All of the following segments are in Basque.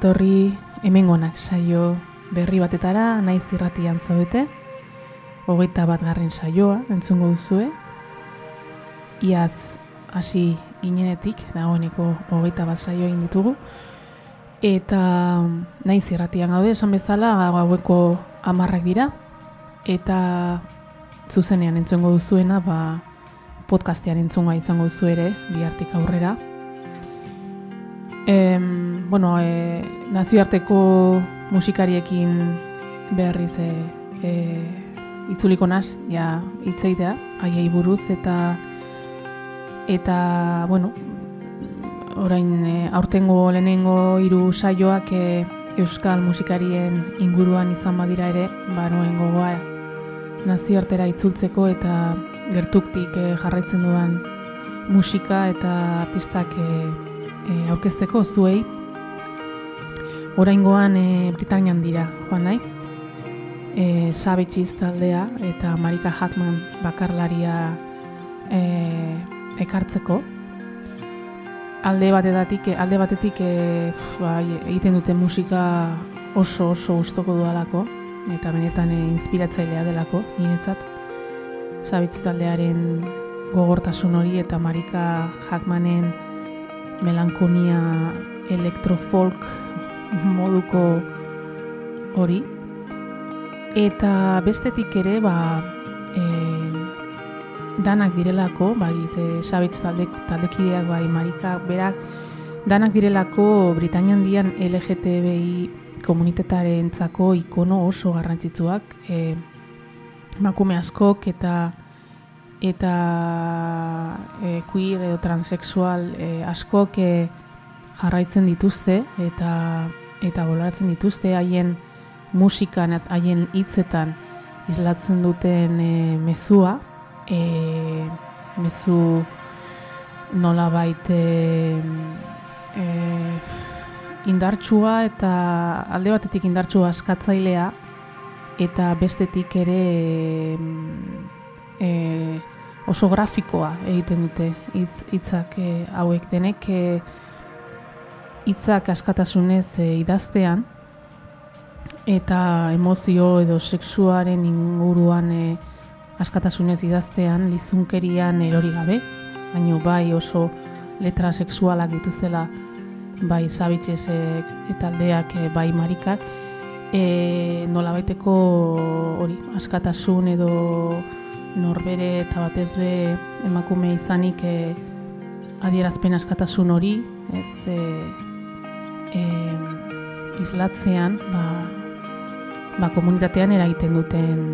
Etorri hemengonak saio berri batetara, naiz irratian zaudete. Hogeita bat garren saioa, entzungo duzue. Iaz hasi ginenetik, dagoeneko hogeita bat saio egin ditugu. Eta naiz irratian gaude, esan bezala, gaueko amarrak dira. Eta zuzenean entzungo duzuena, ba, podcastean entzunga izango duzu ere, bihartik aurrera. Em, bueno, e, nazioarteko musikariekin berriz e, e, itzuliko naz, ja, itzeitea, aiei buruz, eta eta, bueno, orain e, aurtengo lehenengo hiru saioak e, euskal musikarien inguruan izan badira ere, ba noen gogoa nazioartera itzultzeko eta gertuktik e, jarraitzen duan musika eta artistak e, e, aurkezteko zuei. Oraingoan e, Britanian dira, joan naiz. E, Sabitxiz taldea eta Marika Hackman bakarlaria e, ekartzeko. Alde batetik, alde batetik e, ba, egiten dute musika oso oso gustoko dudalako eta benetan e, inspiratzailea delako niretzat. Sabitz taldearen gogortasun hori eta Marika Hackmanen melankonia elektrofolk moduko hori. Eta bestetik ere, ba, e, danak direlako, bai, e, sabitz talde, taldekideak, bai, Marika, berak, danak direlako Britanian dian LGTBI komunitetaren zako ikono oso garrantzitsuak, e, makume askok eta eta e, queer edo transexual e, askok e, jarraitzen dituzte eta eta golatzen dituzte. Haien musikan haien hitzetan islatzen duten e, mezua e, mezu nola baite e, indartsua eta alde batetik indartsua askatzailea eta bestetik ere e, oso grafikoa egiten dute hitzak e, hauek. Denek e, hitzak askatasunez e, idaztean eta emozio edo sexuaren inguruan e, askatasunez idaztean lizunkerian erori gabe baino bai oso letra sexualak dituzela bai zabitxez e, eta aldeak e, bai marikak. E, nola baiteko hori askatasun edo norbere eta batez be emakume izanik e, adierazpen askatasun hori ez e, e, islatzean ba, ba komunitatean eragiten duten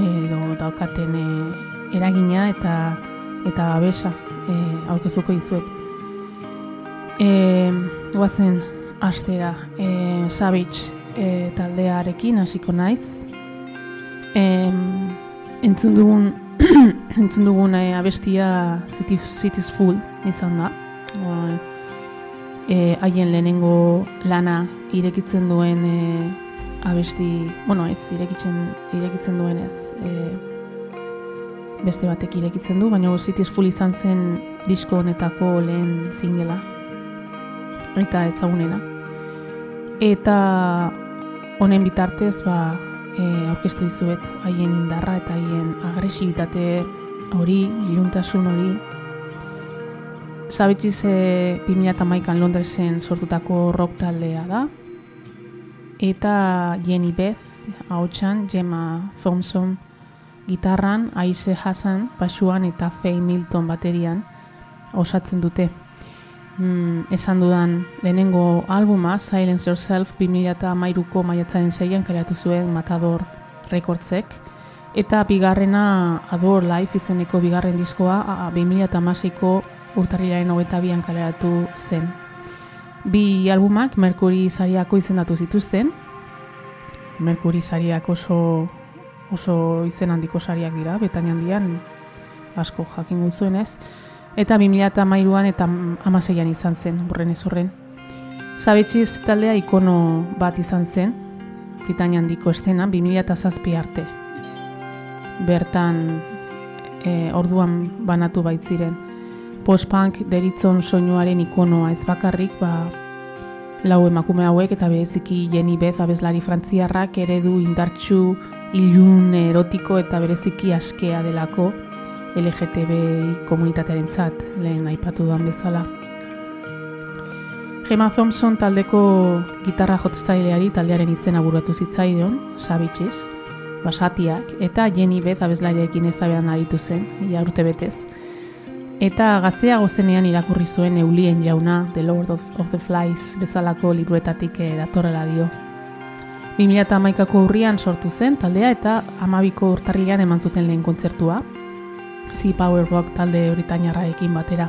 edo daukaten e, eragina eta eta abesa e, aurkezuko izuet. E, guazen, astera, e, Savage e, taldearekin hasiko naiz. E, entzun dugun, entzun dugun e, abestia Cities Full izan da. E, haien lehenengo lana irekitzen duen e, abesti, bueno, ez irekitzen, irekitzen duen ez, e, beste batek irekitzen du, baina Cities Full izan zen disko honetako lehen zingela eta ezagunena eta honen bitartez ba, e, aurkeztu dizuet haien indarra eta haien agresibitate hori, iluntasun hori. Zabitziz e, 2008an Londresen sortutako rock taldea da. Eta Jenny Beth, hautsan, Gemma Thompson gitarran, Aise Hassan, basuan eta Faye Milton baterian osatzen dute mm, esan dudan lehenengo albuma, Silence Yourself, 2008ko maiatzaren zeian kareatu zuen Matador Recordsek, eta bigarrena Adore Life izeneko bigarren diskoa 2008ko urtarrilaren hogeta bian kaleratu zen. Bi albumak Mercury sariako izendatu zituzten, Mercury sariak oso, oso izen handiko sariak dira, betain handian asko jakin guzuenez, eta 2008an eta amaseian izan zen, burren ez urren. Zabetxiz taldea ikono bat izan zen, Britania handiko estena, 2008 arte. Bertan, e, orduan banatu baitziren post-punk deritzon soinuaren ikonoa ez bakarrik, ba, lau emakume hauek eta bereziki Jenny Beth abeslari frantziarrak eredu indartxu, ilun, erotiko eta bereziki askea delako LGTB komunitatearen zat, lehen aipatu duan bezala. Gemma Thompson taldeko gitarra jotzaileari taldearen izena buratu zitzaion, Savitxez, basatiak, eta Jenny Beth abeslariarekin ezabean aritu zen, ia urte betez. Eta gazteago zenean irakurri zuen Eulien jauna, The Lord of, the Flies, bezalako libruetatik eh, datorrela dio. 2008ko urrian sortu zen taldea eta amabiko urtarrilean eman zuten lehen kontzertua, Sea Power Rock talde britainarrarekin batera.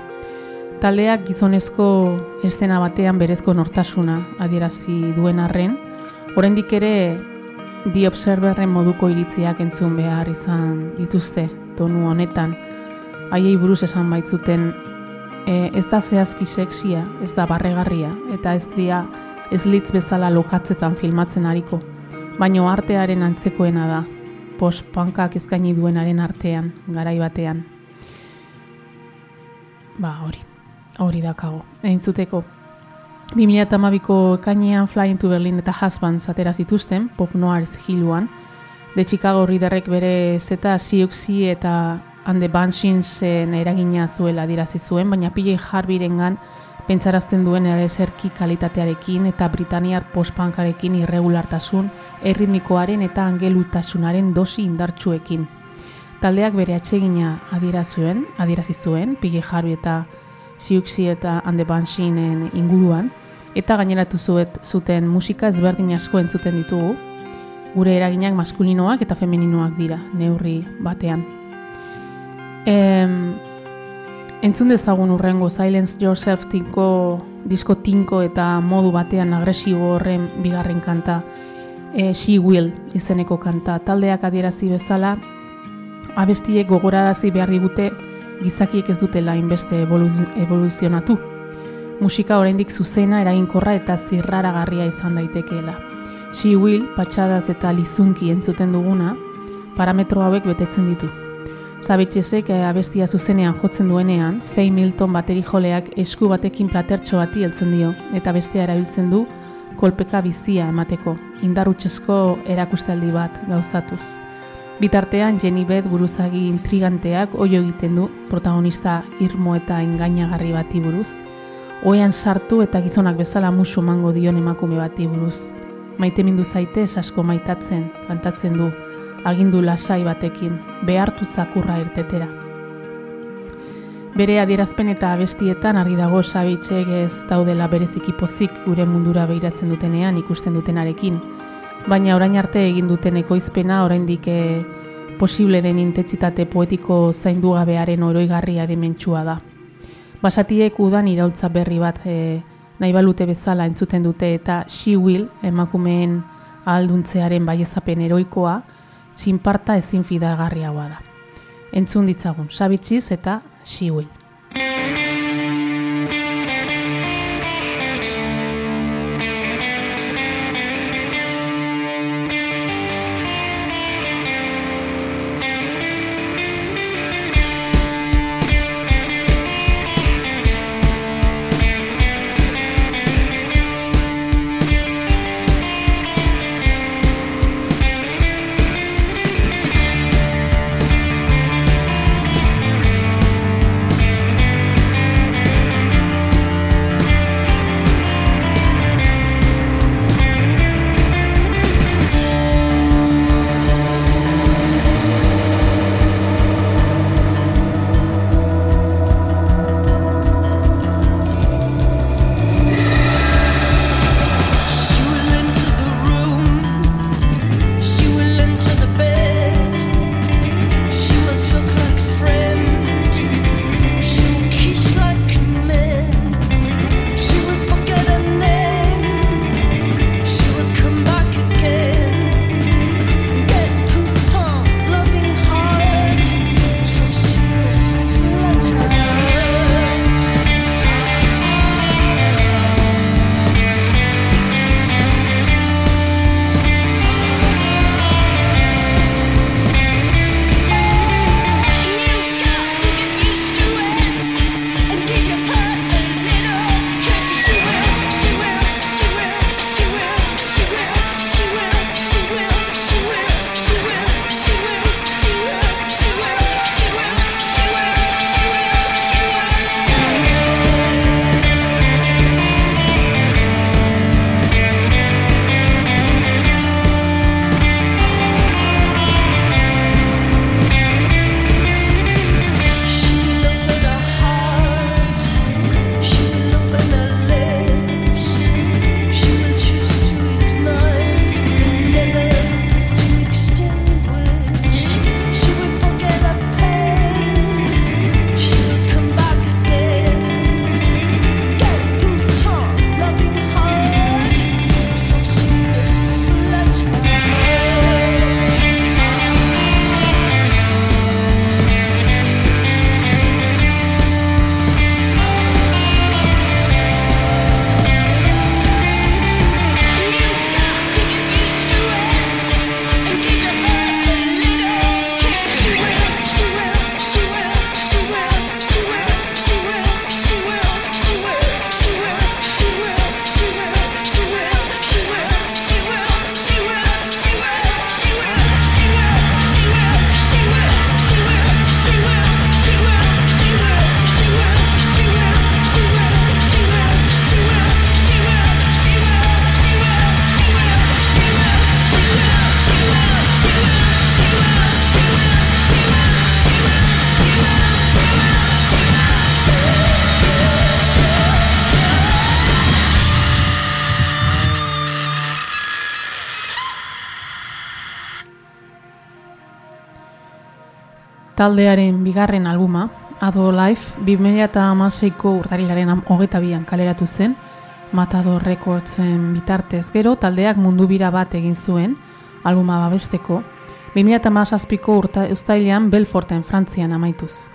Taldeak gizonezko estena batean berezko nortasuna adierazi duen arren, oraindik ere The Observerren moduko iritziak entzun behar izan dituzte tonu honetan. Haiei buruz esan baitzuten e, ez da zehazki sexia, ez da barregarria, eta ez dia ez litz bezala lokatzetan filmatzen hariko, baino artearen antzekoena da, post-punkak eskaini duenaren artean, garai batean. Ba, hori hori dakago, entzuteko. 2008ko ekainean Flying to Berlin eta Husband zatera zituzten, Pop Noirs hiluan. De Chicago Riderrek bere zeta Siuxi eta Ande Banshinsen eragina zuela dirazi zuen, baina PJ Harveyren gan pentsarazten duen ere zerki kalitatearekin eta Britaniar postpankarekin irregulartasun, erritmikoaren eta angelutasunaren dosi indartsuekin. Taldeak bere atsegina adierazuen, adierazi zuen, PJ Harvey eta Siuxi eta Ande Banshinen inguruan, eta gaineratu zuet zuten musika ezberdin asko entzuten ditugu, gure eraginak maskulinoak eta femeninoak dira, neurri batean. Em, entzun dezagun urrengo Silence Yourself tinko, disko tinko eta modu batean agresibo horren bigarren kanta, e, She Will izeneko kanta, taldeak adierazi bezala, abestiek gogorarazi behar digute, gizakiek ez dutela inbeste evoluzionatu. Musika oraindik zuzena, eraginkorra eta zirraragarria izan daitekeela. She will, patxadaz eta lizunki entzuten duguna, parametro hauek betetzen ditu. Zabitxezek eh, abestia zuzenean jotzen duenean, Faye Milton bateri joleak esku batekin platertxo bati heltzen dio, eta bestea erabiltzen du kolpeka bizia emateko, indarrutxezko erakustaldi bat gauzatuz. Bitartean Jenny Beth buruzagi intriganteak oio egiten du protagonista irmo eta engainagarri bati buruz. Oean sartu eta gizonak bezala musu mango dion emakume bati buruz. Maite mindu zaite asko maitatzen, kantatzen du, agindu lasai batekin, behartu zakurra irtetera. Bere adierazpen eta abestietan argi dago sabitzek ez daudela bereziki pozik gure mundura behiratzen dutenean ikusten dutenarekin, baina orain arte egin duten ekoizpena oraindik e, posible den intentsitate poetiko zaindugabearen oroigarria dimentsua da. Basatiek udan iraultza berri bat e, nahi balute bezala entzuten dute eta She Will emakumeen ahalduntzearen baiezapen eroikoa txinparta ezin fidagarriagoa da. Entzun ditzagun, sabitziz eta She taldearen bigarren albuma, Ado Life, 2008ko urtarilaren hogeta bian kaleratu zen, Matador Recordsen bitartez gero, taldeak mundu bira bat egin zuen, albuma babesteko, 2008ko urta ustailean Belforten, Frantzian amaituz.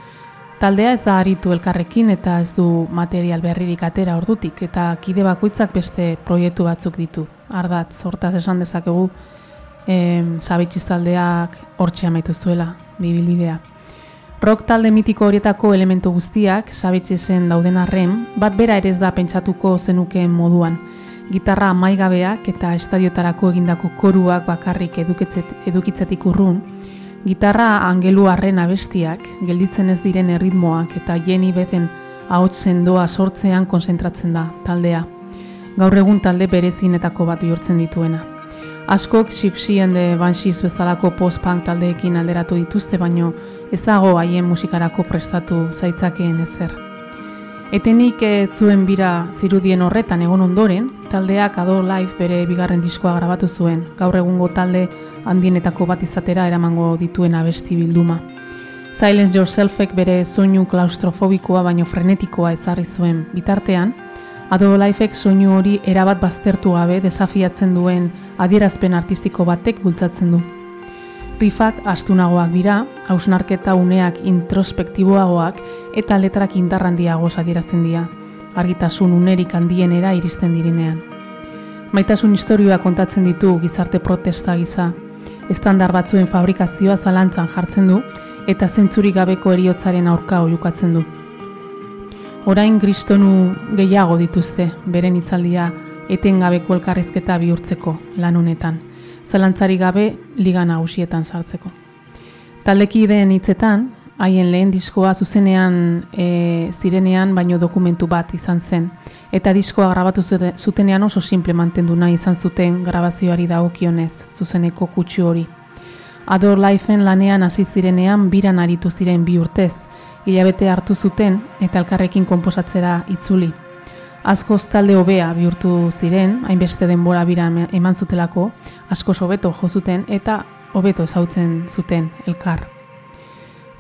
Taldea ez da aritu elkarrekin eta ez du material berririk atera ordutik eta kide bakoitzak beste proiektu batzuk ditu. Ardatz, hortaz esan dezakegu, em, zabitxiz taldeak hortxe amaitu zuela, bibilbidea. Rock talde mitiko horietako elementu guztiak, sabitxizen dauden arren, bat bera ere ez da pentsatuko zenukeen moduan. Gitarra amaigabeak eta estadiotarako egindako koruak bakarrik edukitzetik urrun, gitarra angelu arren abestiak, gelditzen ez diren erritmoak eta jeni bezen ahotzen doa sortzean konzentratzen da taldea. Gaur egun talde berezinetako bat bihurtzen dituena. Askok Sixien de Banshees bezalako post-punk taldeekin alderatu dituzte, baino ez dago haien musikarako prestatu zaitzakeen ezer. Etenik ez zuen bira zirudien horretan egon ondoren, taldeak Ado Live bere bigarren diskoa grabatu zuen, gaur egungo talde handienetako bat izatera eramango dituen abesti bilduma. Silence Yourselfek bere soinu klaustrofobikoa baino frenetikoa ezarri zuen bitartean, Ado Lifek soinu hori erabat baztertu gabe desafiatzen duen adierazpen artistiko batek bultzatzen du. Rifak astunagoak dira, hausnarketa uneak introspektiboagoak eta letrak indarrandiagoz adierazten dira, argitasun unerik handienera iristen direnean. Maitasun historioa kontatzen ditu gizarte protesta giza, estandar batzuen fabrikazioa zalantzan jartzen du eta zentzurik gabeko eriotzaren aurka oiukatzen du orain kristonu gehiago dituzte beren hitzaldia etengabeko elkarrizketa bihurtzeko lan honetan, zalantzari gabe liga nagusietan sartzeko. Taldekideen hitzetan, haien lehen diskoa zuzenean e, zirenean baino dokumentu bat izan zen, eta diskoa grabatu zutenean oso simple mantendu nahi izan zuten grabazioari dagokionez, zuzeneko kutsu hori. Ador Lifeen lanean hasi zirenean biran aritu ziren bi urtez, hilabete hartu zuten eta elkarrekin konposatzera itzuli. Asko talde hobea bihurtu ziren, hainbeste denbora bira eman zutelako, asko sobeto jo zuten eta hobeto ezautzen zuten elkar.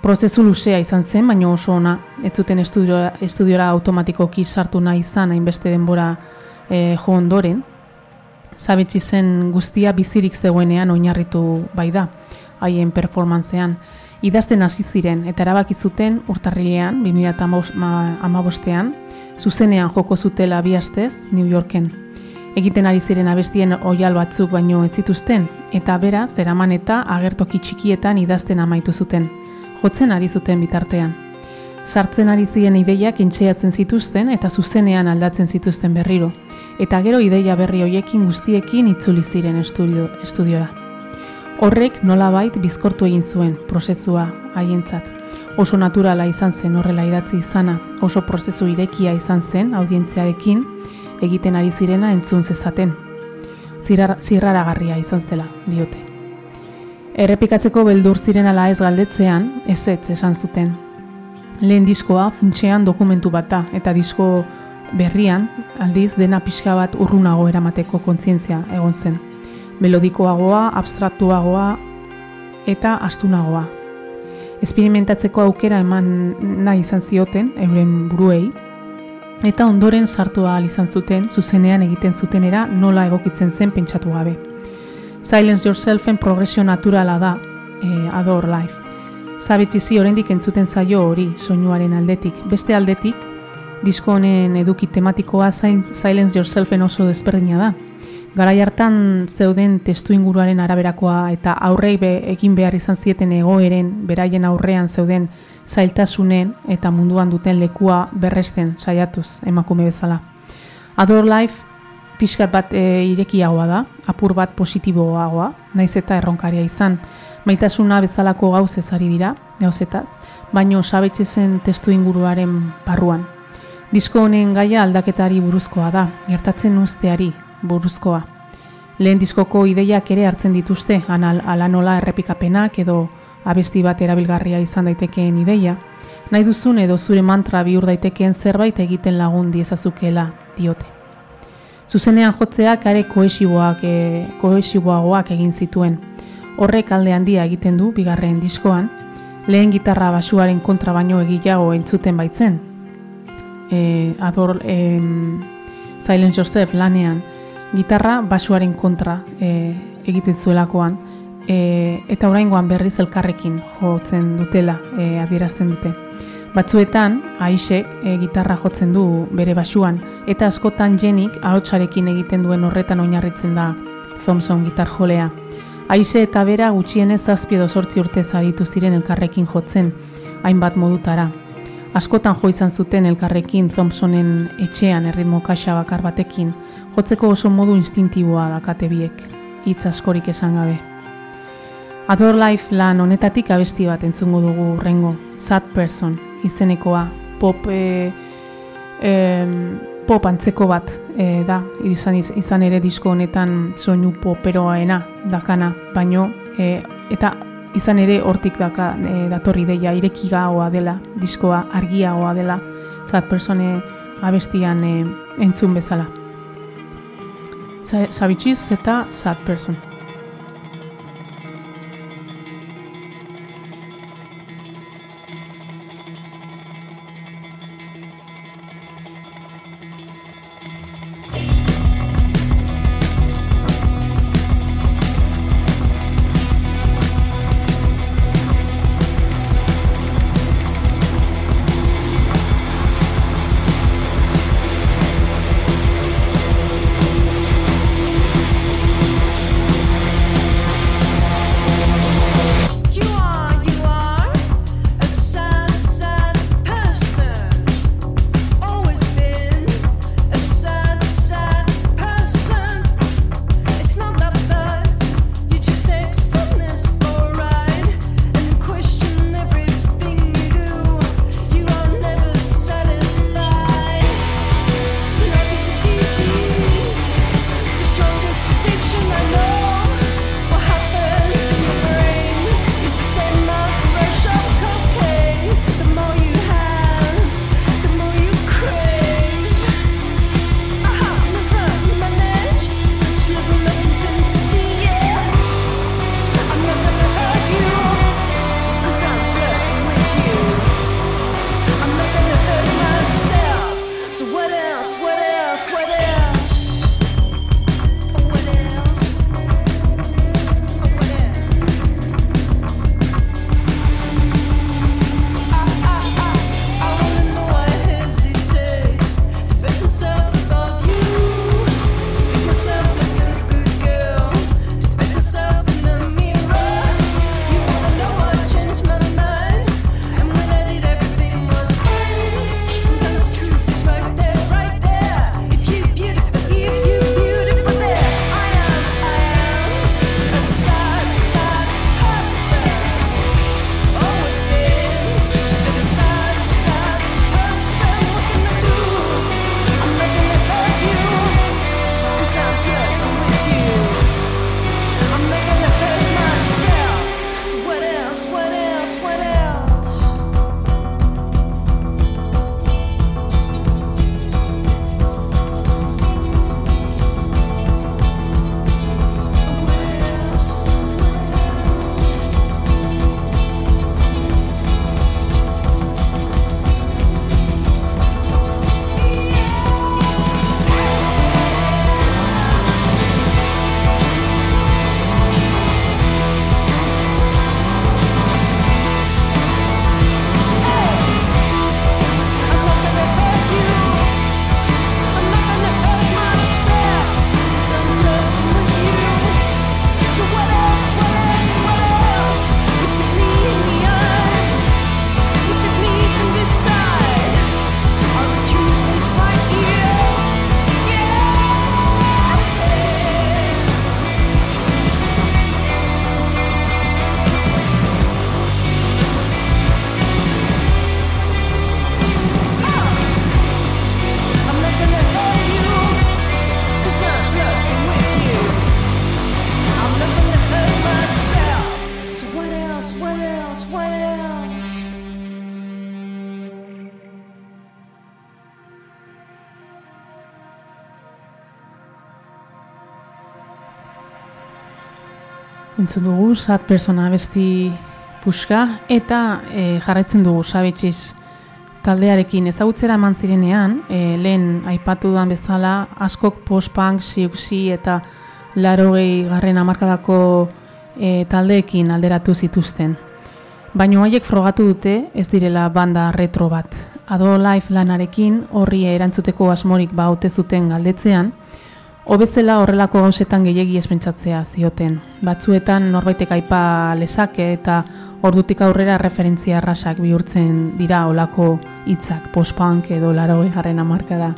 Prozesu luzea izan zen, baina oso ona, ez zuten estudiora, estudiora automatikoki sartu nahi izan hainbeste denbora e, jo ondoren, zabetsi zen guztia bizirik zegoenean oinarritu bai da, haien performantzean idazten hasi ziren eta erabaki zuten urtarrilean 2015ean zuzenean joko zutela bi astez New Yorken. Egiten ari ziren abestien oial batzuk baino ez zituzten eta bera zeraman eta agertoki txikietan idazten amaitu zuten. Jotzen ari zuten bitartean. Sartzen ari ziren ideiak intxeatzen zituzten eta zuzenean aldatzen zituzten berriro. Eta gero ideia berri hoiekin guztiekin itzuli ziren estudio, estudiora. Horrek nolabait bizkortu egin zuen prozesua haientzat. Oso naturala izan zen horrela idatzi izana, oso prozesu irekia izan zen audientziarekin egiten ari zirena entzun zezaten. Zirraragarria izan zela, diote. Errepikatzeko beldur ziren ala ez galdetzean, ez ez esan zuten. Lehen diskoa funtsean dokumentu bata eta disko berrian, aldiz dena pixka bat urrunago eramateko kontzientzia egon zen melodikoagoa, abstraktuagoa eta astunagoa. Esperimentatzeko aukera eman nahi izan zioten euren buruei, eta ondoren sartu ahal izan zuten zuzenean egiten zutenera nola egokitzen zen pentsatu gabe. Silence Yourselfen progresio naturala da, e, Adore Life. Zabetxizi oraindik entzuten zaio hori soinuaren aldetik. Beste aldetik, disko honen eduki tematikoa Silence Yourselfen oso desberdina da. Garai hartan zeuden testu inguruaren araberakoa eta aurrei be egin behar izan zieten egoeren beraien aurrean zeuden zailtasunen eta munduan duten lekua berresten saiatuz emakume bezala. Ador Life pixkat bat e, irekiagoa da, apur bat positiboagoa, naiz eta erronkaria izan. Maitasuna bezalako gauz ezari dira, gauzetaz, baino sabetxe zen testu inguruaren barruan. Disko honen gaia aldaketari buruzkoa da, gertatzen usteari, buruzkoa. Lehen diskoko ideiak ere hartzen dituzte, anal ala nola errepikapenak edo abesti bat erabilgarria izan daitekeen ideia, nahi duzun edo zure mantra bihur daitekeen zerbait egiten lagun diezazukela diote. Zuzenean jotzeak are koesiboak, e, koesiboagoak egin zituen. Horrek alde handia egiten du bigarren diskoan, lehen gitarra basuaren kontra baino egilago entzuten baitzen. E, ador e, Silent Joseph lanean gitarra basuaren kontra e, egiten zuelakoan e, eta oraingoan berriz elkarrekin jotzen dutela e, adierazten dute. Batzuetan, Aisek e, gitarra jotzen du bere basuan, eta askotan jenik ahotsarekin egiten duen horretan oinarritzen da Thompson gitar jolea. Aise eta bera gutxienez zazpi edo sortzi urte zaritu ziren elkarrekin jotzen, hainbat modutara. Askotan jo izan zuten elkarrekin Thompsonen etxean erritmo kaxa bakar batekin, jotzeko oso modu instintiboa dakate biek, hitz askorik esan gabe. Ador Life lan honetatik abesti bat entzungo dugu rengo, Sad Person, izenekoa, pop, e, e, pop antzeko bat e, da, izan, izan ere disko honetan soinu poperoaena dakana, baino e, eta izan ere hortik daka e, datorri deia irekigaoa dela, diskoa argiagoa dela, zat persone abestian e, entzun bezala. Zabitxiz eta zat person. Entzun dugu, sad persona besti puska, eta e, jarraitzen dugu sabetxiz taldearekin ezagutzera eman zirenean, e, lehen aipatu duan bezala, askok post-punk, siuxi eta laro garren amarkadako e, taldeekin alderatu zituzten. Baina haiek frogatu dute ez direla banda retro bat. Ado Life lanarekin horri erantzuteko asmorik ba zuten galdetzean, hobezela horrelako gauzetan gehiegi espentsatzea zioten. Batzuetan norbaitek aipa lezake eta ordutik aurrera referentzia rasak bihurtzen dira olako hitzak post-punk edo laro garren amarka da.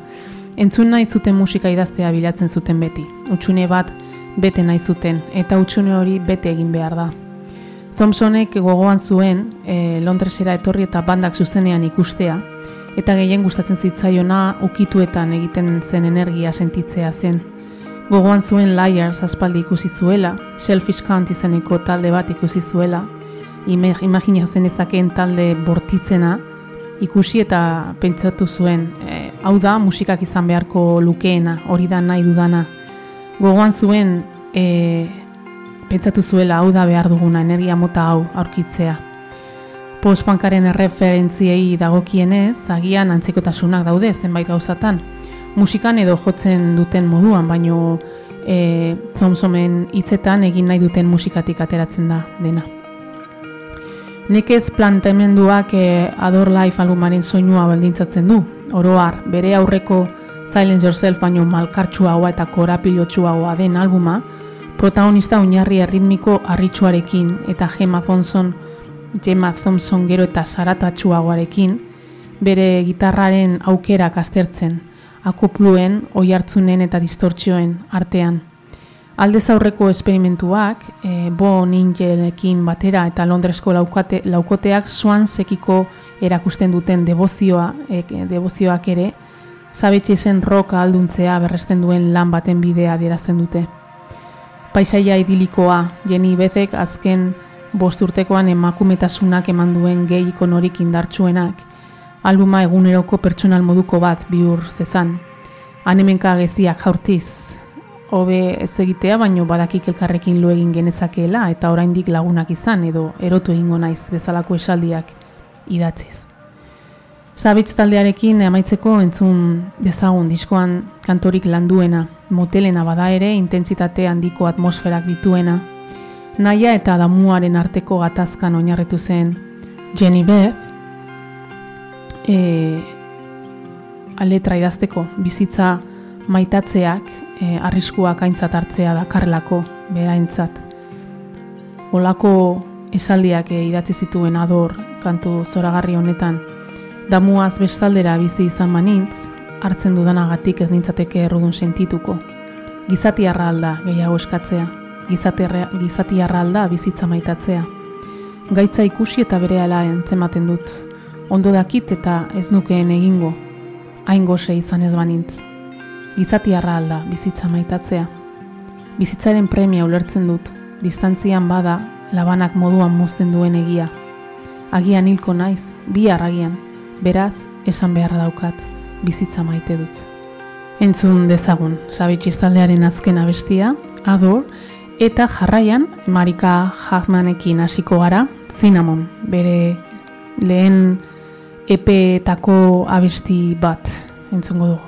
Entzun nahi zuten musika idaztea bilatzen zuten beti. Utxune bat bete nahi zuten eta utxune hori bete egin behar da. Thompsonek gogoan zuen e, Londresera etorri eta bandak zuzenean ikustea, eta gehien gustatzen zitzaiona ukituetan egiten zen energia sentitzea zen. Gogoan zuen Liars aspaldi ikusi zuela, Shellfish Count izeneko talde bat ikusi zuela, imagina zen ezakeen talde bortitzena, ikusi eta pentsatu zuen, e, hau da musikak izan beharko lukeena, hori da nahi dudana. Gogoan zuen, e, pentsatu zuela hau da behar duguna energia mota hau aurkitzea. Postbankaren erreferentziei dagokienez, agian antzekotasunak daude zenbait gauzatan. Musikan edo jotzen duten moduan, baino e, Thompsonen hitzetan egin nahi duten musikatik ateratzen da dena. Nekez plantemenduak e, Adore Life albumaren soinua baldintzatzen du. Oroar, bere aurreko Silence Yourself baino malkartsuagoa eta korapilotsuagoa den albuma, protagonista oinarri erritmiko arritxuarekin eta Gemma Thompson, Gemma Thompson gero eta saratatsuagoarekin, bere gitarraren aukera aztertzen, akopluen, oi hartzunen eta distortzioen artean. Aldez aurreko esperimentuak, e, Bo Ninjelekin batera eta Londresko laukate, laukoteak zuan sekiko erakusten duten devozioa, e, devozioak ere, zabetxe zen roka alduntzea berresten duen lan baten bidea dierazten dute. Paisaia idilikoa, Jenny Bezek azken bosturtekoan emakumetasunak eman duen gehi ikonorik indartsuenak, albuma eguneroko pertsonal moduko bat bihur zezan. Hanemenka geziak jaurtiz, hobe ez egitea, baino badakik elkarrekin lo egin genezakeela eta oraindik lagunak izan edo erotu egingo naiz bezalako esaldiak idatziz. Zabitz taldearekin amaitzeko entzun dezagun diskoan kantorik landuena, motelena bada ere intentsitate handiko atmosferak dituena, naia eta damuaren arteko gatazkan oinarritu zen Jenny Beth, e, aletra idazteko bizitza maitatzeak e, arriskuak aintzat hartzea dakarrelako beraintzat. Olako esaldiak e, idatzi zituen ador kantu zoragarri honetan, damuaz bestaldera bizi izan manitz, hartzen dudanagatik ez nintzateke errudun sentituko. Gizati alda gehiago eskatzea, gizati alda bizitza maitatzea. Gaitza ikusi eta bere ala entzematen dut. Ondo dakit eta ez nukeen egingo, hain goxe izan ez banintz gizatiarra alda bizitza maitatzea. Bizitzaren premia ulertzen dut, distantzian bada labanak moduan mozten duen egia. Agian hilko naiz, bi agian, beraz, esan beharra daukat, bizitza maite dut. Entzun dezagun, sabitxiztaldearen azken abestia, ador, eta jarraian, Marika Hagmanekin hasiko gara, Cinnamon, bere lehen epeetako abesti bat, entzungo dugu.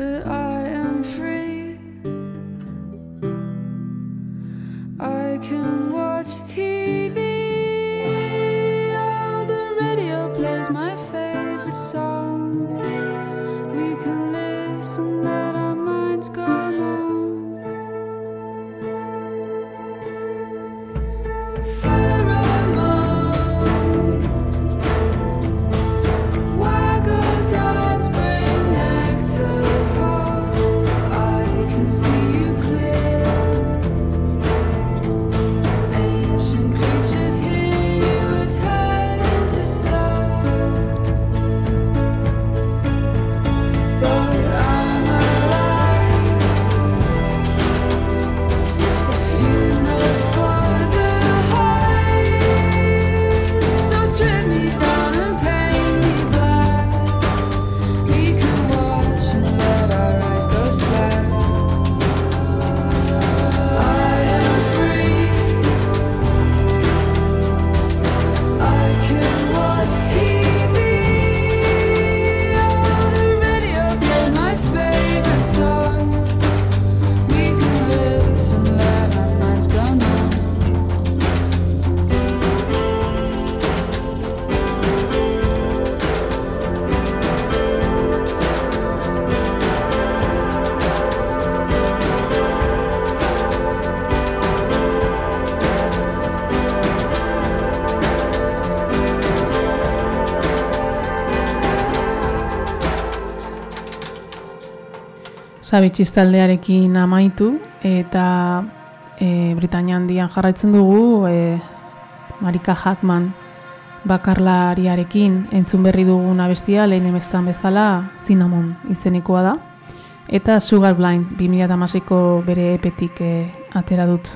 that I am free. I can. Zabitxiz taldearekin amaitu eta e, Britania handian jarraitzen dugu e, Marika Hackman bakarlariarekin entzun berri dugun abestia lehen emezan bezala Cinnamon izenekoa da eta Sugar Blind 2008ko bere epetik e, atera dut.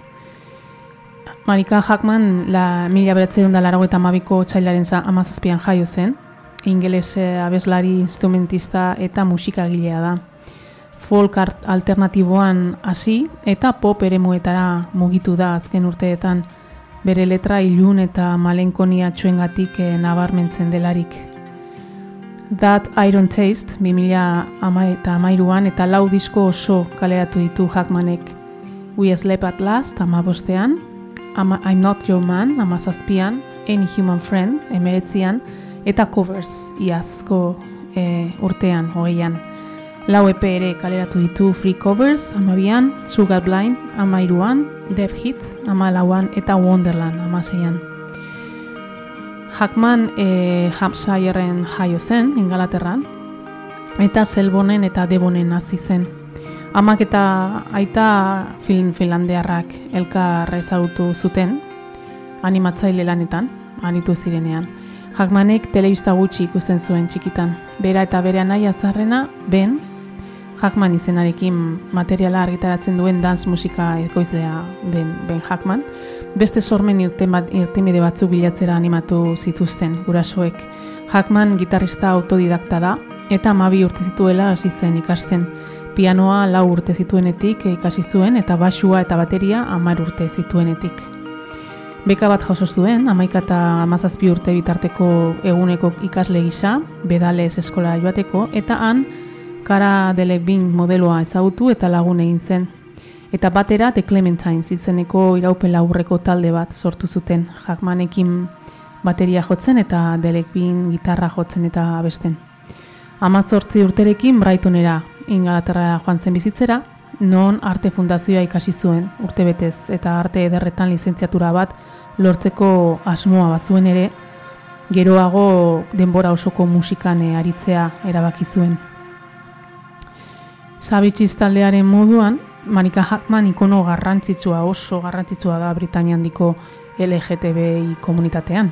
Marika Hackman la mila beratzen da larago eta mabiko txailaren amazazpian jaio zen, ingeles e, abeslari, instrumentista eta musikagilea da folk alternatiboan hasi eta pop eremuetara mugitu da azken urteetan bere letra ilun eta malenkonia txuengatik eh, nabarmentzen delarik. That Iron Taste, 2000 ama eta amairuan, eta lau disko oso kaleratu ditu Hackmanek. We Sleep at Last, ama bostean, ama, I'm Not Your Man, ama zazpian, Any Human Friend, emeretzian, eta Covers, iazko e, urtean, hogeian. Lau EP ere kaleratu ditu Free Covers, amabian, Sugar Blind, amairuan, Dev Hits, ama lauan, eta Wonderland, ama zeian. Hackman e, Hampshireen jaio zen, Ingalaterran, eta Selbonen eta Debonen hasi zen. Amak eta aita film finlandearrak elkar ezagutu zuten, animatzaile lanetan, anitu zirenean. Hackmanek telebista gutxi ikusten zuen txikitan. Bera eta bere anaia zarrena, Ben, Hackman izenarekin materiala argitaratzen duen dance musika ekoizlea den Ben Hackman, beste sormen irtimide batzuk bilatzera animatu zituzten gurasoek. Hackman gitarrista autodidakta da eta amabi urte zituela hasi zen ikasten. Pianoa lau urte zituenetik ikasi zuen eta basua eta bateria hamar urte zituenetik. Beka bat jaso zuen, amaika eta amazazpi urte bitarteko eguneko ikasle gisa, bedalez eskola joateko, eta han, kara delebin modeloa ezagutu eta lagun egin zen. Eta batera The Clementines izeneko iraupen laburreko talde bat sortu zuten, Hackmanekin bateria jotzen eta Delekbin gitarra jotzen eta abesten. Amazortzi urterekin Brightonera ingalaterra joan zen bizitzera, non arte fundazioa ikasi zuen urtebetez eta arte ederretan lizentziatura bat lortzeko asmoa bazuen ere, geroago denbora osoko musikan eh, aritzea erabaki zuen. Sabitxiz taldearen moduan, Manika Hackman ikono garrantzitsua oso garrantzitsua da Britania handiko LGTBI komunitatean.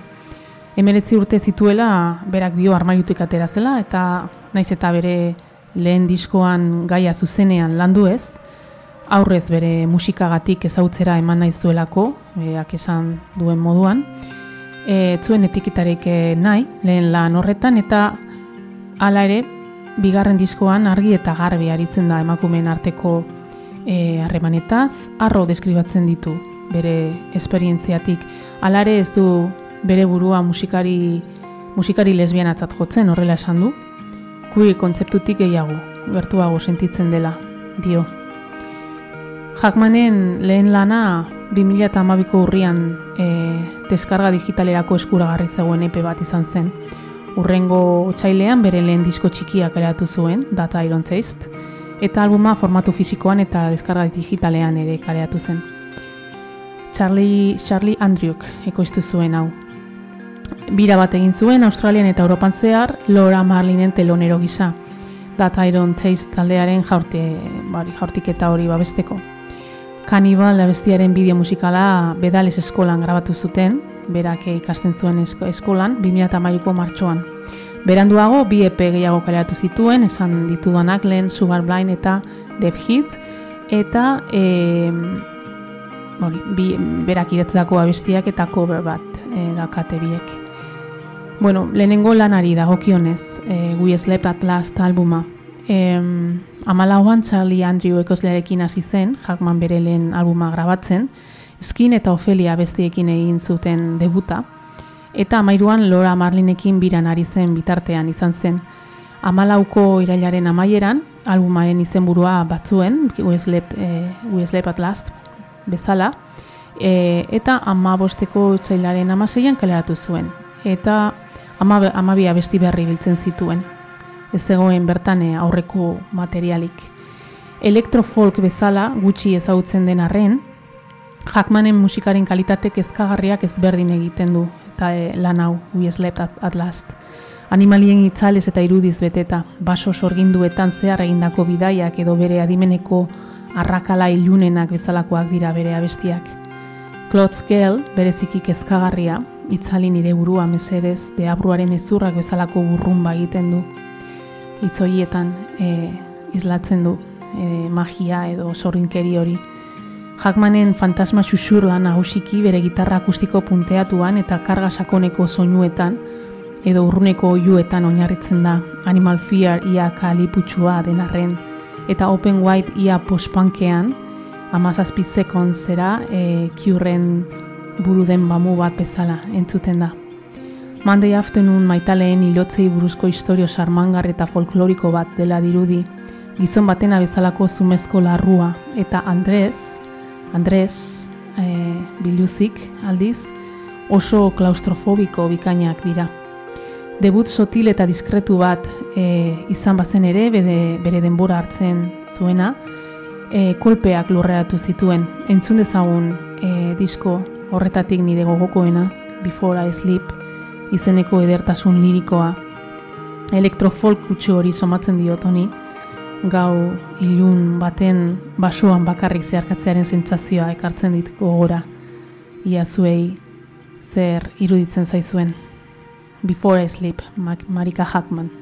Emeretzi urte zituela berak dio armaiutik atera zela eta naiz eta bere lehen diskoan gaia zuzenean landu ez, aurrez bere musikagatik ezautzera eman nahi zuelako, beak esan duen moduan, e, zuen etiketarik e, nahi, lehen lan horretan, eta hala ere, bigarren diskoan argi eta garbi aritzen da emakumeen arteko e, harremanetaz, arro deskribatzen ditu bere esperientziatik. Hala ere ez du bere burua musikari, musikari lesbianatzat jotzen horrela esan du, queer kontzeptutik gehiago, gertuago sentitzen dela, dio. Hackmanen lehen lana 2012ko urrian e, deskarga digitalerako eskuragarri zegoen epe bat izan zen. Urrengo otsailean bere lehen disko txikiak eratu zuen, Data Iron Taste, eta albuma formatu fisikoan eta deskarga digitalean ere kareatu zen. Charlie, Charlie Andrews ekoiztu zuen hau. Bira bat egin zuen Australian eta Europan zehar Laura Marlinen telonero gisa. That Iron Taste taldearen jaurti, bari, jaurtiketa hori babesteko. Cannibal abestiaren bideo musikala bedales eskolan grabatu zuten, berak ikasten zuen esko, eskolan, 2008ko martxoan. Beranduago, bi EP gehiago kaleratu zituen, esan ditudanak lehen Sugar Blind eta Dev Hit, eta e, bori, bi, berak idatzeko abestiak eta cover bat e, dakate biek. Bueno, lehenengo lanari dagokionez, e, We Slept at Last albuma. E, amalauan Charlie Andrew ekoslearekin hasi zen, Hackman bere lehen albuma grabatzen, Skin eta Ofelia bestiekin egin zuten debuta, eta amairuan Laura Marlinekin biran ari zen bitartean izan zen. Amalauko irailaren amaieran, albumaren izenburua batzuen, We Slept, e, We Slept at Last, bezala, e, eta amabosteko txailaren amaseian kaleratu zuen. Eta amabia besti berri biltzen zituen. Ez zegoen bertane aurreko materialik. Elektrofolk bezala gutxi ezagutzen den arren, Hackmanen musikaren kalitatek ezkagarriak ezberdin egiten du, eta e, lan hau, We Slept at, at Last. Animalien itzales eta irudiz beteta, baso sorginduetan zehar egindako bidaiak edo bere adimeneko arrakala ilunenak bezalakoak dira bere abestiak. Clothes Girl, bereziki kezkagarria, itzali nire burua mesedez, deabruaren ezurrak bezalako burrumba egiten du. Itzoietan e, izlatzen du e, magia edo sorrinkeri hori. Hackmanen fantasma xuxurla nagusiki bere gitarra akustiko punteatuan eta karga sakoneko soinuetan edo urruneko oiuetan oinarritzen da. Animal Fear ia kaliputsua denarren eta Open White ia pospankean, amazazpi sekon zera, e, kiurren buru den bamu bat bezala entzuten da. Monday Afternoon maitaleen ilotzei buruzko historio sarmangar eta folkloriko bat dela dirudi, gizon batena bezalako zumezko larrua, eta Andres, Andres, e, biluzik aldiz, oso klaustrofobiko bikainak dira. Debut sotil eta diskretu bat e, izan bazen ere, bere, bere denbora hartzen zuena, e, kolpeak lurreratu zituen. Entzun dezagun e, disko horretatik nire gogokoena, Before I Sleep, izeneko edertasun lirikoa. Elektrofolk kutsu hori somatzen diot honi, gau ilun baten basoan bakarrik zeharkatzearen sentsazioa ekartzen dit gogora. Ia zuei zer iruditzen zaizuen. Before I Sleep, Marika Hackman.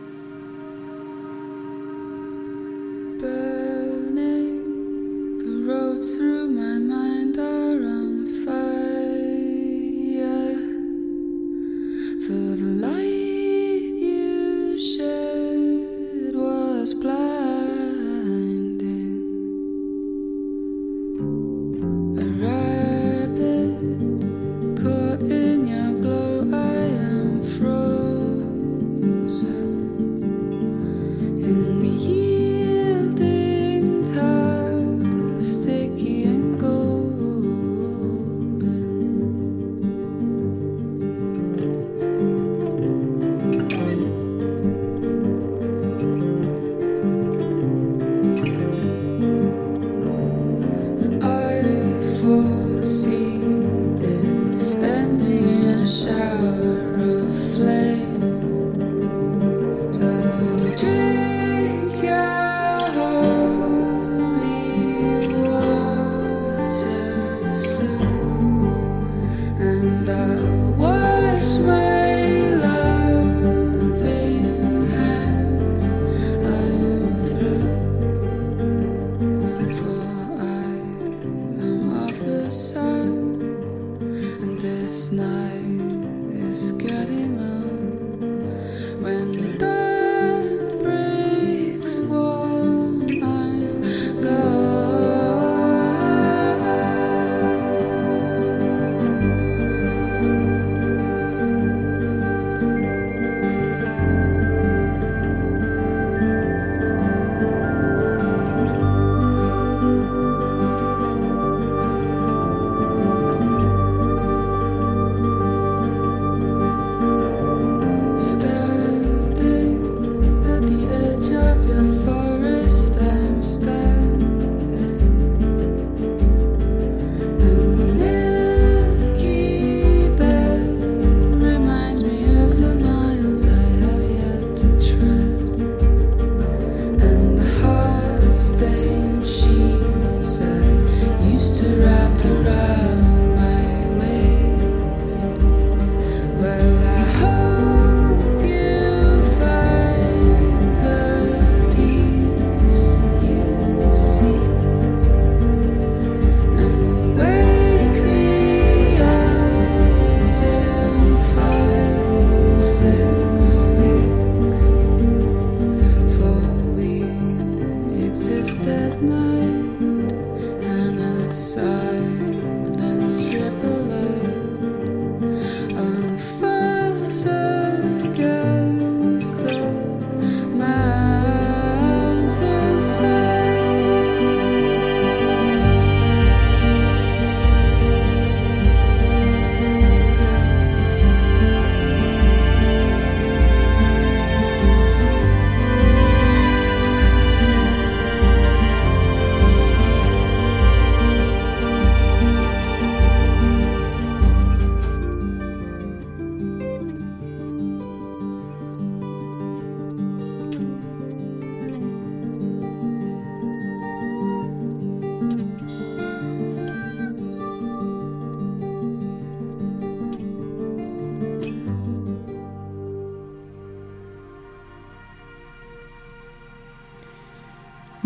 the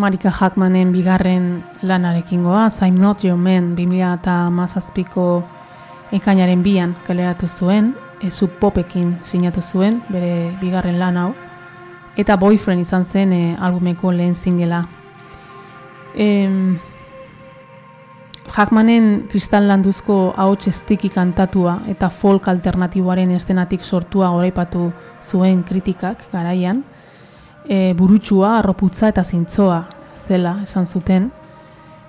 Marika Hackmanen bigarren lanarekin goaz, I'm Not Your Man 2017ko ekainaren bian kaleratu zuen, ezu popekin sinatu zuen, bere bigarren lan hau, eta boyfriend izan zen e, albumeko lehen zingela. Em, Hackmanen kristal landuzko ahots estiki kantatua eta folk alternatiboaren estenatik sortua oraipatu zuen kritikak garaian, e, burutsua, arroputza eta zintzoa zela esan zuten,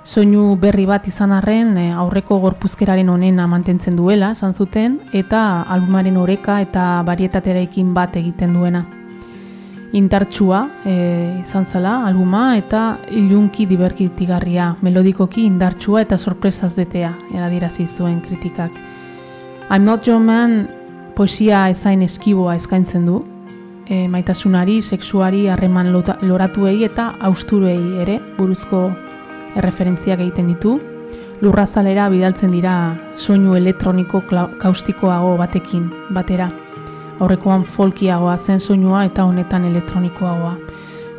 soinu berri bat izan arren e, aurreko gorpuzkeraren onena mantentzen duela esan zuten, eta albumaren oreka eta barietateraekin bat egiten duena. Indartsua e, izan zela albuma eta ilunki diberkitigarria, melodikoki indartsua eta sorpresaz detea, eradirazi zuen kritikak. I'm not your man poesia ezain eskiboa eskaintzen du, e, maitasunari, sexuari, harreman loratuei eta austuruei ere buruzko erreferentziak egiten ditu, lurrazalera bidaltzen dira soinu elektroniko kaustikoago batekin, batera. Aurrekoan folkiagoa zen soinua eta honetan elektronikoagoa.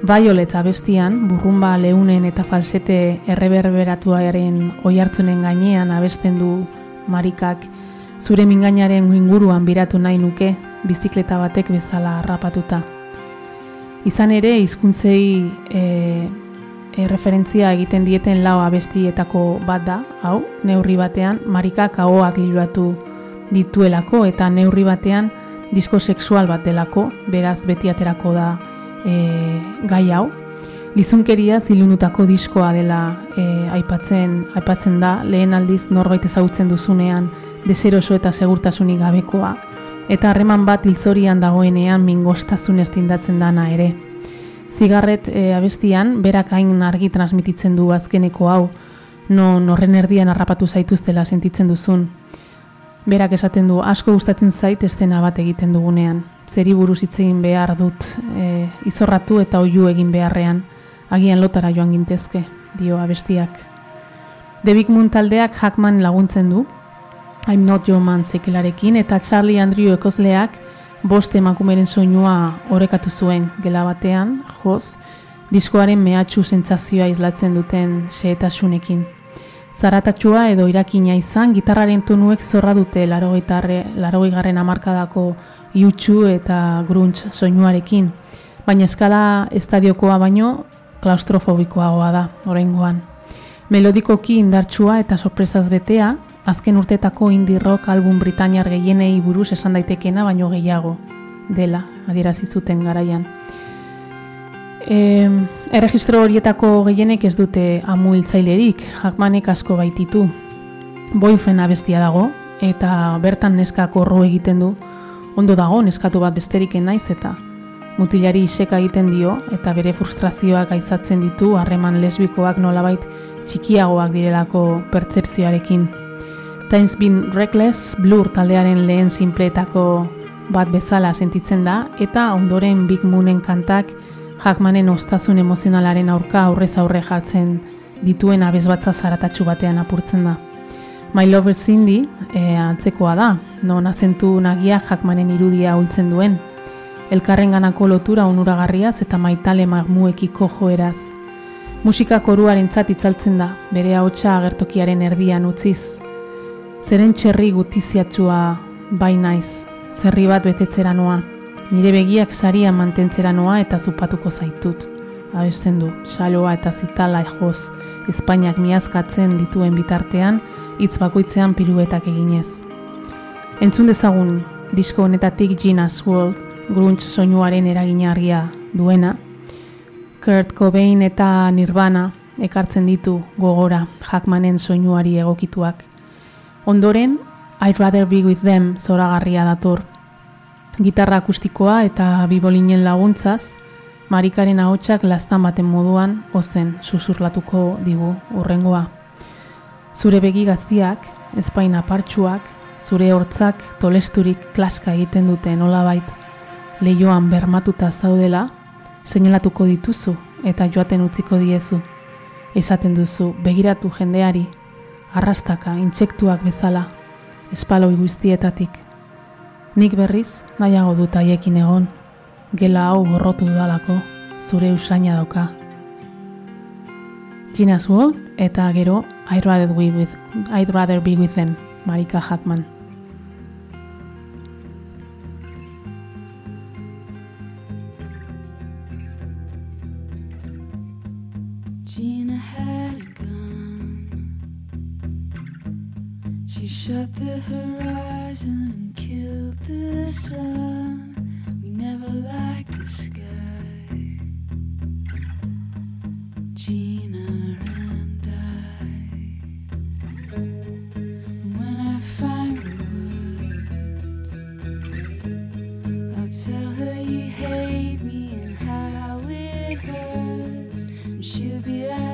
Violet abestian, burrumba leunen eta falsete erreberberatuaren oihartzunen gainean abesten du marikak, zure mingainaren inguruan biratu nahi nuke, bizikleta batek bezala harrapatuta. Izan ere, hizkuntzei e, e, referentzia egiten dieten lau abestietako bat da, hau, neurri batean, marikak ahoak liruatu dituelako eta neurri batean, disko sexual bat delako, beraz beti aterako da e, gai hau. Lizunkeria zilunutako diskoa dela e, aipatzen, aipatzen da, lehen aldiz norbait ezagutzen duzunean dezeroso eta segurtasunik gabekoa, eta harreman bat hilzorian dagoenean mingostasun tindatzen dana ere. Zigarret e, abestian, berak hain argi transmititzen du azkeneko hau, no norren erdian harrapatu zaituztela sentitzen duzun, Berak esaten du asko gustatzen zait estena bat egiten dugunean. Zeri buruz hitz egin behar dut, e, izorratu eta oiu egin beharrean, agian lotara joan gintezke, dio abestiak. Debik Moon taldeak Hackman laguntzen du, I'm not your man zekelarekin, eta Charlie Andrew ekozleak bost emakumeren soinua orekatu zuen gela batean, joz, diskoaren mehatxu sentsazioa islatzen duten xehetasunekin. Zaratatxua edo irakina izan, gitarraren tonuek zorra dute larogei garren amarkadako iutxu eta gruntz soinuarekin, baina eskala estadiokoa baino klaustrofobikoagoa da, oraingoan. Melodikoki indartsua eta sorpresaz betea, azken urtetako indie rock album Britaniar gehienei buruz esan daitekena baino gehiago dela, adierazi zuten garaian. E, erregistro horietako gehienek ez dute amu hiltzailerik, jakmanek asko baititu. Boyfriend abestia dago, eta bertan neskak horro egiten du, ondo dago neskatu bat besterik naiz eta mutilari iseka egiten dio, eta bere frustrazioak aizatzen ditu harreman lesbikoak nolabait txikiagoak direlako pertsepzioarekin. Times been reckless, blur taldearen lehen simpleetako bat bezala sentitzen da, eta ondoren Big Moonen kantak Hackmanen ostazun emozionalaren aurka aurrez aurre jartzen dituen abezbatza zaratatxu batean apurtzen da. My Lover Cindy e, antzekoa da, non azentu nagia Hackmanen irudia hultzen duen. Elkarren ganako lotura onuragarriaz eta maitale magmuekiko joeraz. Musika koruaren itzaltzen da, bere hautsa agertokiaren erdian utziz. Zeren txerri gutiziatua bai naiz, zerri bat betetzera noa. Nire begiak saria mantentzera noa eta zupatuko zaitut. Abesten du, saloa eta zitala joz, Espainiak miazkatzen dituen bitartean, hitz bakoitzean piruetak eginez. Entzun dezagun, disko honetatik Gina's World, gruntz soinuaren eragina argia duena, Kurt Cobain eta Nirvana ekartzen ditu gogora Hackmanen soinuari egokituak. Ondoren, I'd rather be with them zoragarria dator, gitarra akustikoa eta bibolinen laguntzaz, marikaren ahotsak lastan baten moduan ozen susurlatuko digu urrengoa. Zure begi gaziak, espaina partxuak, zure hortzak tolesturik klaska egiten dute nolabait, lehioan bermatuta zaudela, seinalatuko dituzu eta joaten utziko diezu. Esaten duzu begiratu jendeari, arrastaka, intsektuak bezala, espaloi guztietatik. Nik berriz, nahiago dut haiekin egon, gela hau borrotu dudalako, zure usaina dauka. Gina's World eta gero I'd rather, be with, I'd rather be with them, Marika Hackman. Shut the horizon and killed the sun. We never liked the sky. Gina and I. When I find the words, I'll tell her you hate me and how it hurts. And she'll be out.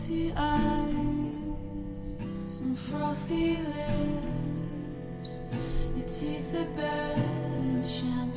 guilty eyes and frothy lips, your teeth are bare and sham.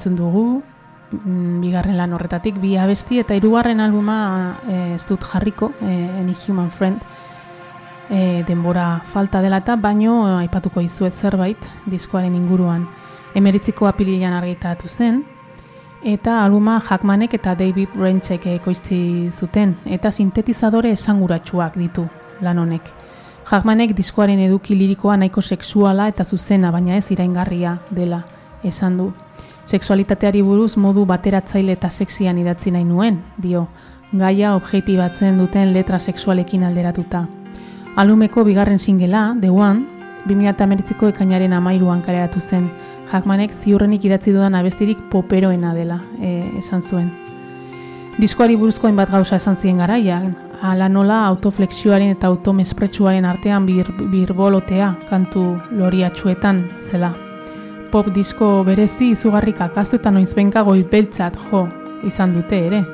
Entzun dugu, mm, bigarren lan horretatik, bi abesti eta hirugarren albuma eh, ez dut jarriko, eh, Any Human Friend, eh, denbora falta dela eta baino aipatuko izuet zerbait diskoaren inguruan. Emeritziko apililan argitatu zen, eta albuma Hackmanek eta David Rentzek ekoizti zuten, eta sintetizadore esanguratsuak ditu lan honek. Hackmanek diskoaren eduki lirikoa nahiko sexuala eta zuzena, baina ez iraingarria dela esan du. Sexualitateari buruz modu bateratzaile eta sexian idatzi nahi nuen, dio, gaia objektibatzen duten letra sexualekin alderatuta. Alumeko bigarren singela, The One, 2008ko ekainaren amairuan kaleratu zen, Hackmanek ziurrenik idatzi dudan abestirik poperoena dela, e, esan zuen. Diskoari buruzko hainbat gauza esan ziren garaian, ala nola autoflexioaren eta automespretsuaren artean bir, birbolotea kantu loriatxuetan zela. Pop disko berezi izugarrik akazu eta noizbenka goilpeltzat jo izan dute ere.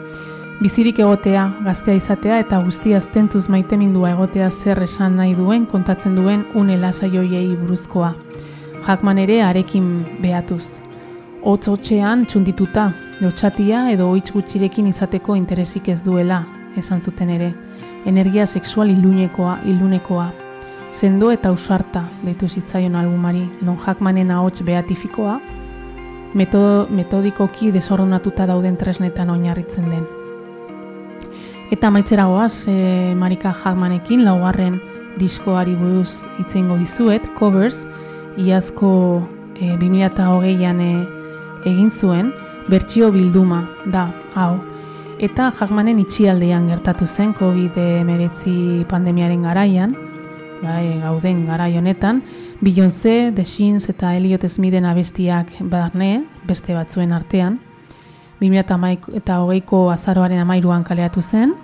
Bizirik egotea, gaztea izatea eta guztiaz tentuz maitemindua egotea zer esan nahi duen kontatzen duen une lasaioiei buruzkoa. Hackman ere arekin behatuz. Hotz hotxean txundituta, lotxatia edo hitz gutxirekin izateko interesik ez duela, esan zuten ere. Energia sexual ilunekoa, ilunekoa. Sendo eta ausarta deitu zitzaion albumari, non Hackmanen ahots beatifikoa, metodo, metodikoki desordenatuta dauden tresnetan oinarritzen den. Eta maitzera goaz, e, Marika Hackmanekin laugarren diskoari buruz itzeingo dizuet, Covers, iazko e, 2008an e, egin zuen, bertsio bilduma da, hau. Eta Hackmanen itxialdean gertatu zen COVID-19 pandemiaren garaian, garai gauden garai honetan, Beyoncé, The Shins eta Elliot Smithen abestiak barne, beste batzuen artean, 2008ko azaroaren amairuan kaleatu zen,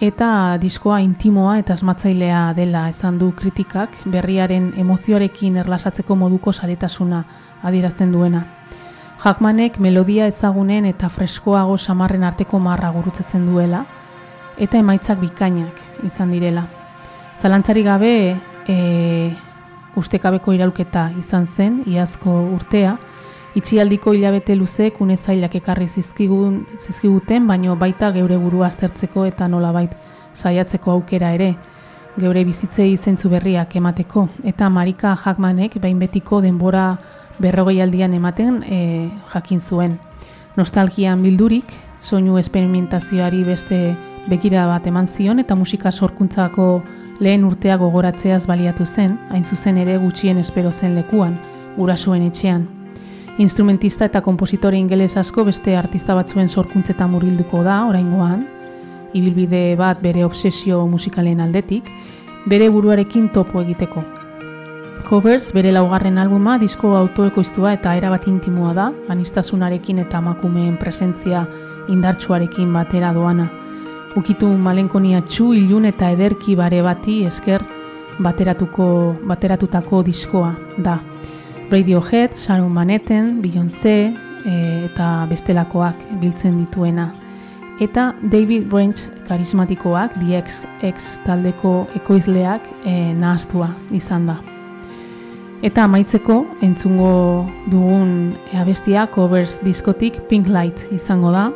eta diskoa intimoa eta asmatzailea dela esan du kritikak berriaren emozioarekin erlasatzeko moduko saretasuna adierazten duena. Hackmanek melodia ezagunen eta freskoago samarren arteko marra gurutzetzen duela, eta emaitzak bikainak izan direla. Zalantzari gabe e, ustekabeko iraulketa izan zen, iazko urtea, itxialdiko hilabete luzeek une zailak ekarri zizkigun, zizkiguten, baino baita geure burua aztertzeko eta nolabait saiatzeko aukera ere, geure bizitzei zentzu berriak emateko. Eta Marika Hackmanek behin betiko denbora berrogei aldian ematen e, jakin zuen. Nostalgian bildurik, soinu esperimentazioari beste begira bat eman zion eta musika sorkuntzako lehen urtea gogoratzeaz baliatu zen, hain zuzen ere gutxien espero zen lekuan, gurasoen etxean. Instrumentista eta kompositore ingeles asko beste artista batzuen sorkuntzetan murgilduko da, oraingoan, ibilbide bat bere obsesio musikalen aldetik, bere buruarekin topo egiteko. Covers bere laugarren albuma disko autoekoiztua eta erabat intimoa da, anistasunarekin eta emakumeen presentzia indartsuarekin batera doana. Ukitu malenkonia txu, ilun eta ederki bare bati esker bateratuko, bateratutako diskoa da. Radiohead, Sharon Manhattan, Beyoncé e, eta bestelakoak biltzen dituena. eta David Branch karismatikoak, DX taldeko ekoizleak e, nahaztua izan da. Eta amaitzeko entzungo dugun abestia covers diskotik Pink Light izango da.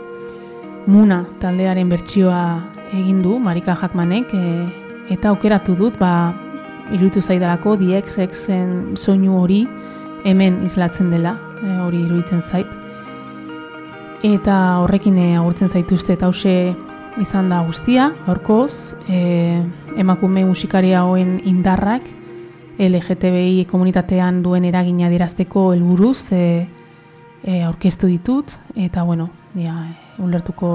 Muna taldearen bertsioa egin du Marika Jackmanek e, eta aukeratu dut ba iruditu zaidalako DXXen soinu hori hemen islatzen dela, e, hori iruditzen zait. Eta horrekin e, agurtzen zaituzte eta hause izan da guztia, horkoz, e, emakume musikaria hoen indarrak, LGTBI komunitatean duen eragina dirazteko helburuz e, e, aurkeztu ditut, eta bueno, ja, ulertuko,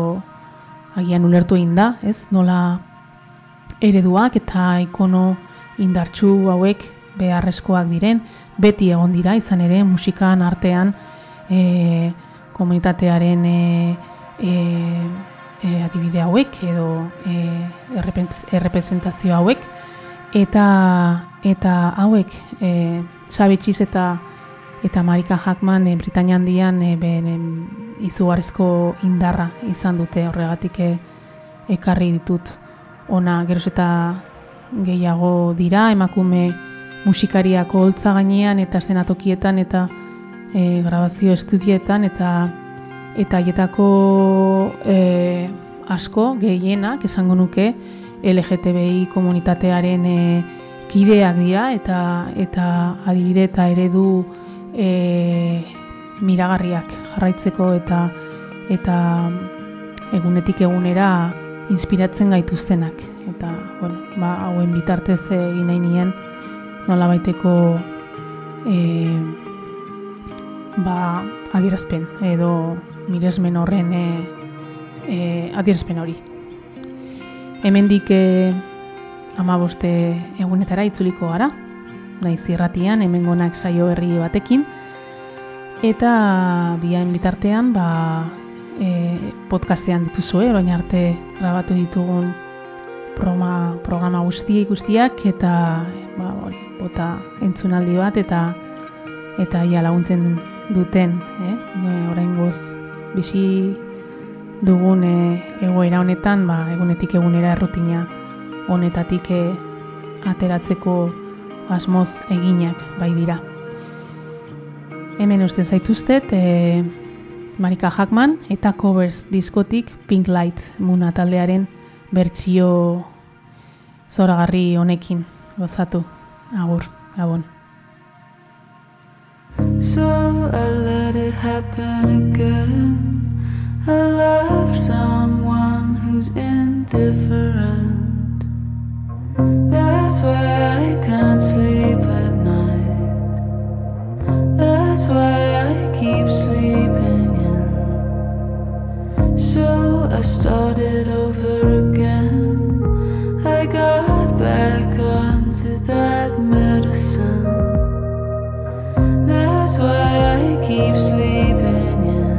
agian ulertu egin da, ez, nola ereduak eta ikono indartsu hauek beharrezkoak diren, beti egon dira, izan ere, musikan, artean, e, komunitatearen e, e, e, adibide hauek, edo e, errepresentazio hauek, eta eta hauek e, Sabitxiz eta eta Marika Hackman e, Britanian dian e, ben, izugarrizko indarra izan dute. Horregatik e, ekarri ditut. Ona geroz eta gehiago dira emakume musikariako holtza gainean eta zenatokietan eta e, grabazio estudietan eta eta hietako e, asko gehienak esango nuke LGTBI komunitatearen e, kideak dira eta eta adibide eta eredu e, miragarriak jarraitzeko eta eta egunetik egunera inspiratzen gaituztenak. Eta bueno, ba, hauen bitartez egin nahi nien nola baiteko e, ba, adierazpen edo miresmen horren e, e, adierazpen hori. Hemendik e, amaboste egunetara itzuliko gara naiz irratian hemengonak saio berri batekin eta biain bitartean ba, e, podcastean dituzue, orain arte grabatu ditugun programa, programa guzti guztiak eta ba, hori, bota entzunaldi bat eta eta ia laguntzen duten, eh? orain goz bizi dugun e, egoera honetan, ba, egunetik egunera errutina honetatik e, ateratzeko asmoz eginak bai dira. Hemen uste zaituztet, e, Marika Hackman eta covers diskotik Pink Light muna taldearen bertsio zoragarri honekin. Gozatu agur gabon. So I let it happen again. I love someone who's indifferent That's why I can't sleep at night That's why I keep sleeping So I started over again. I got back onto that medicine. That's why I keep sleeping in.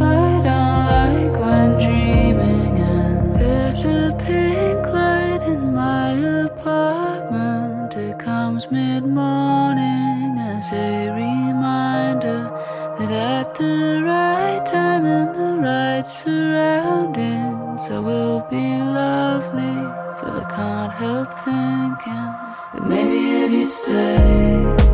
I don't like when dreaming, and there's a the right time and the right surroundings, I will be lovely. But I can't help thinking that maybe if you stay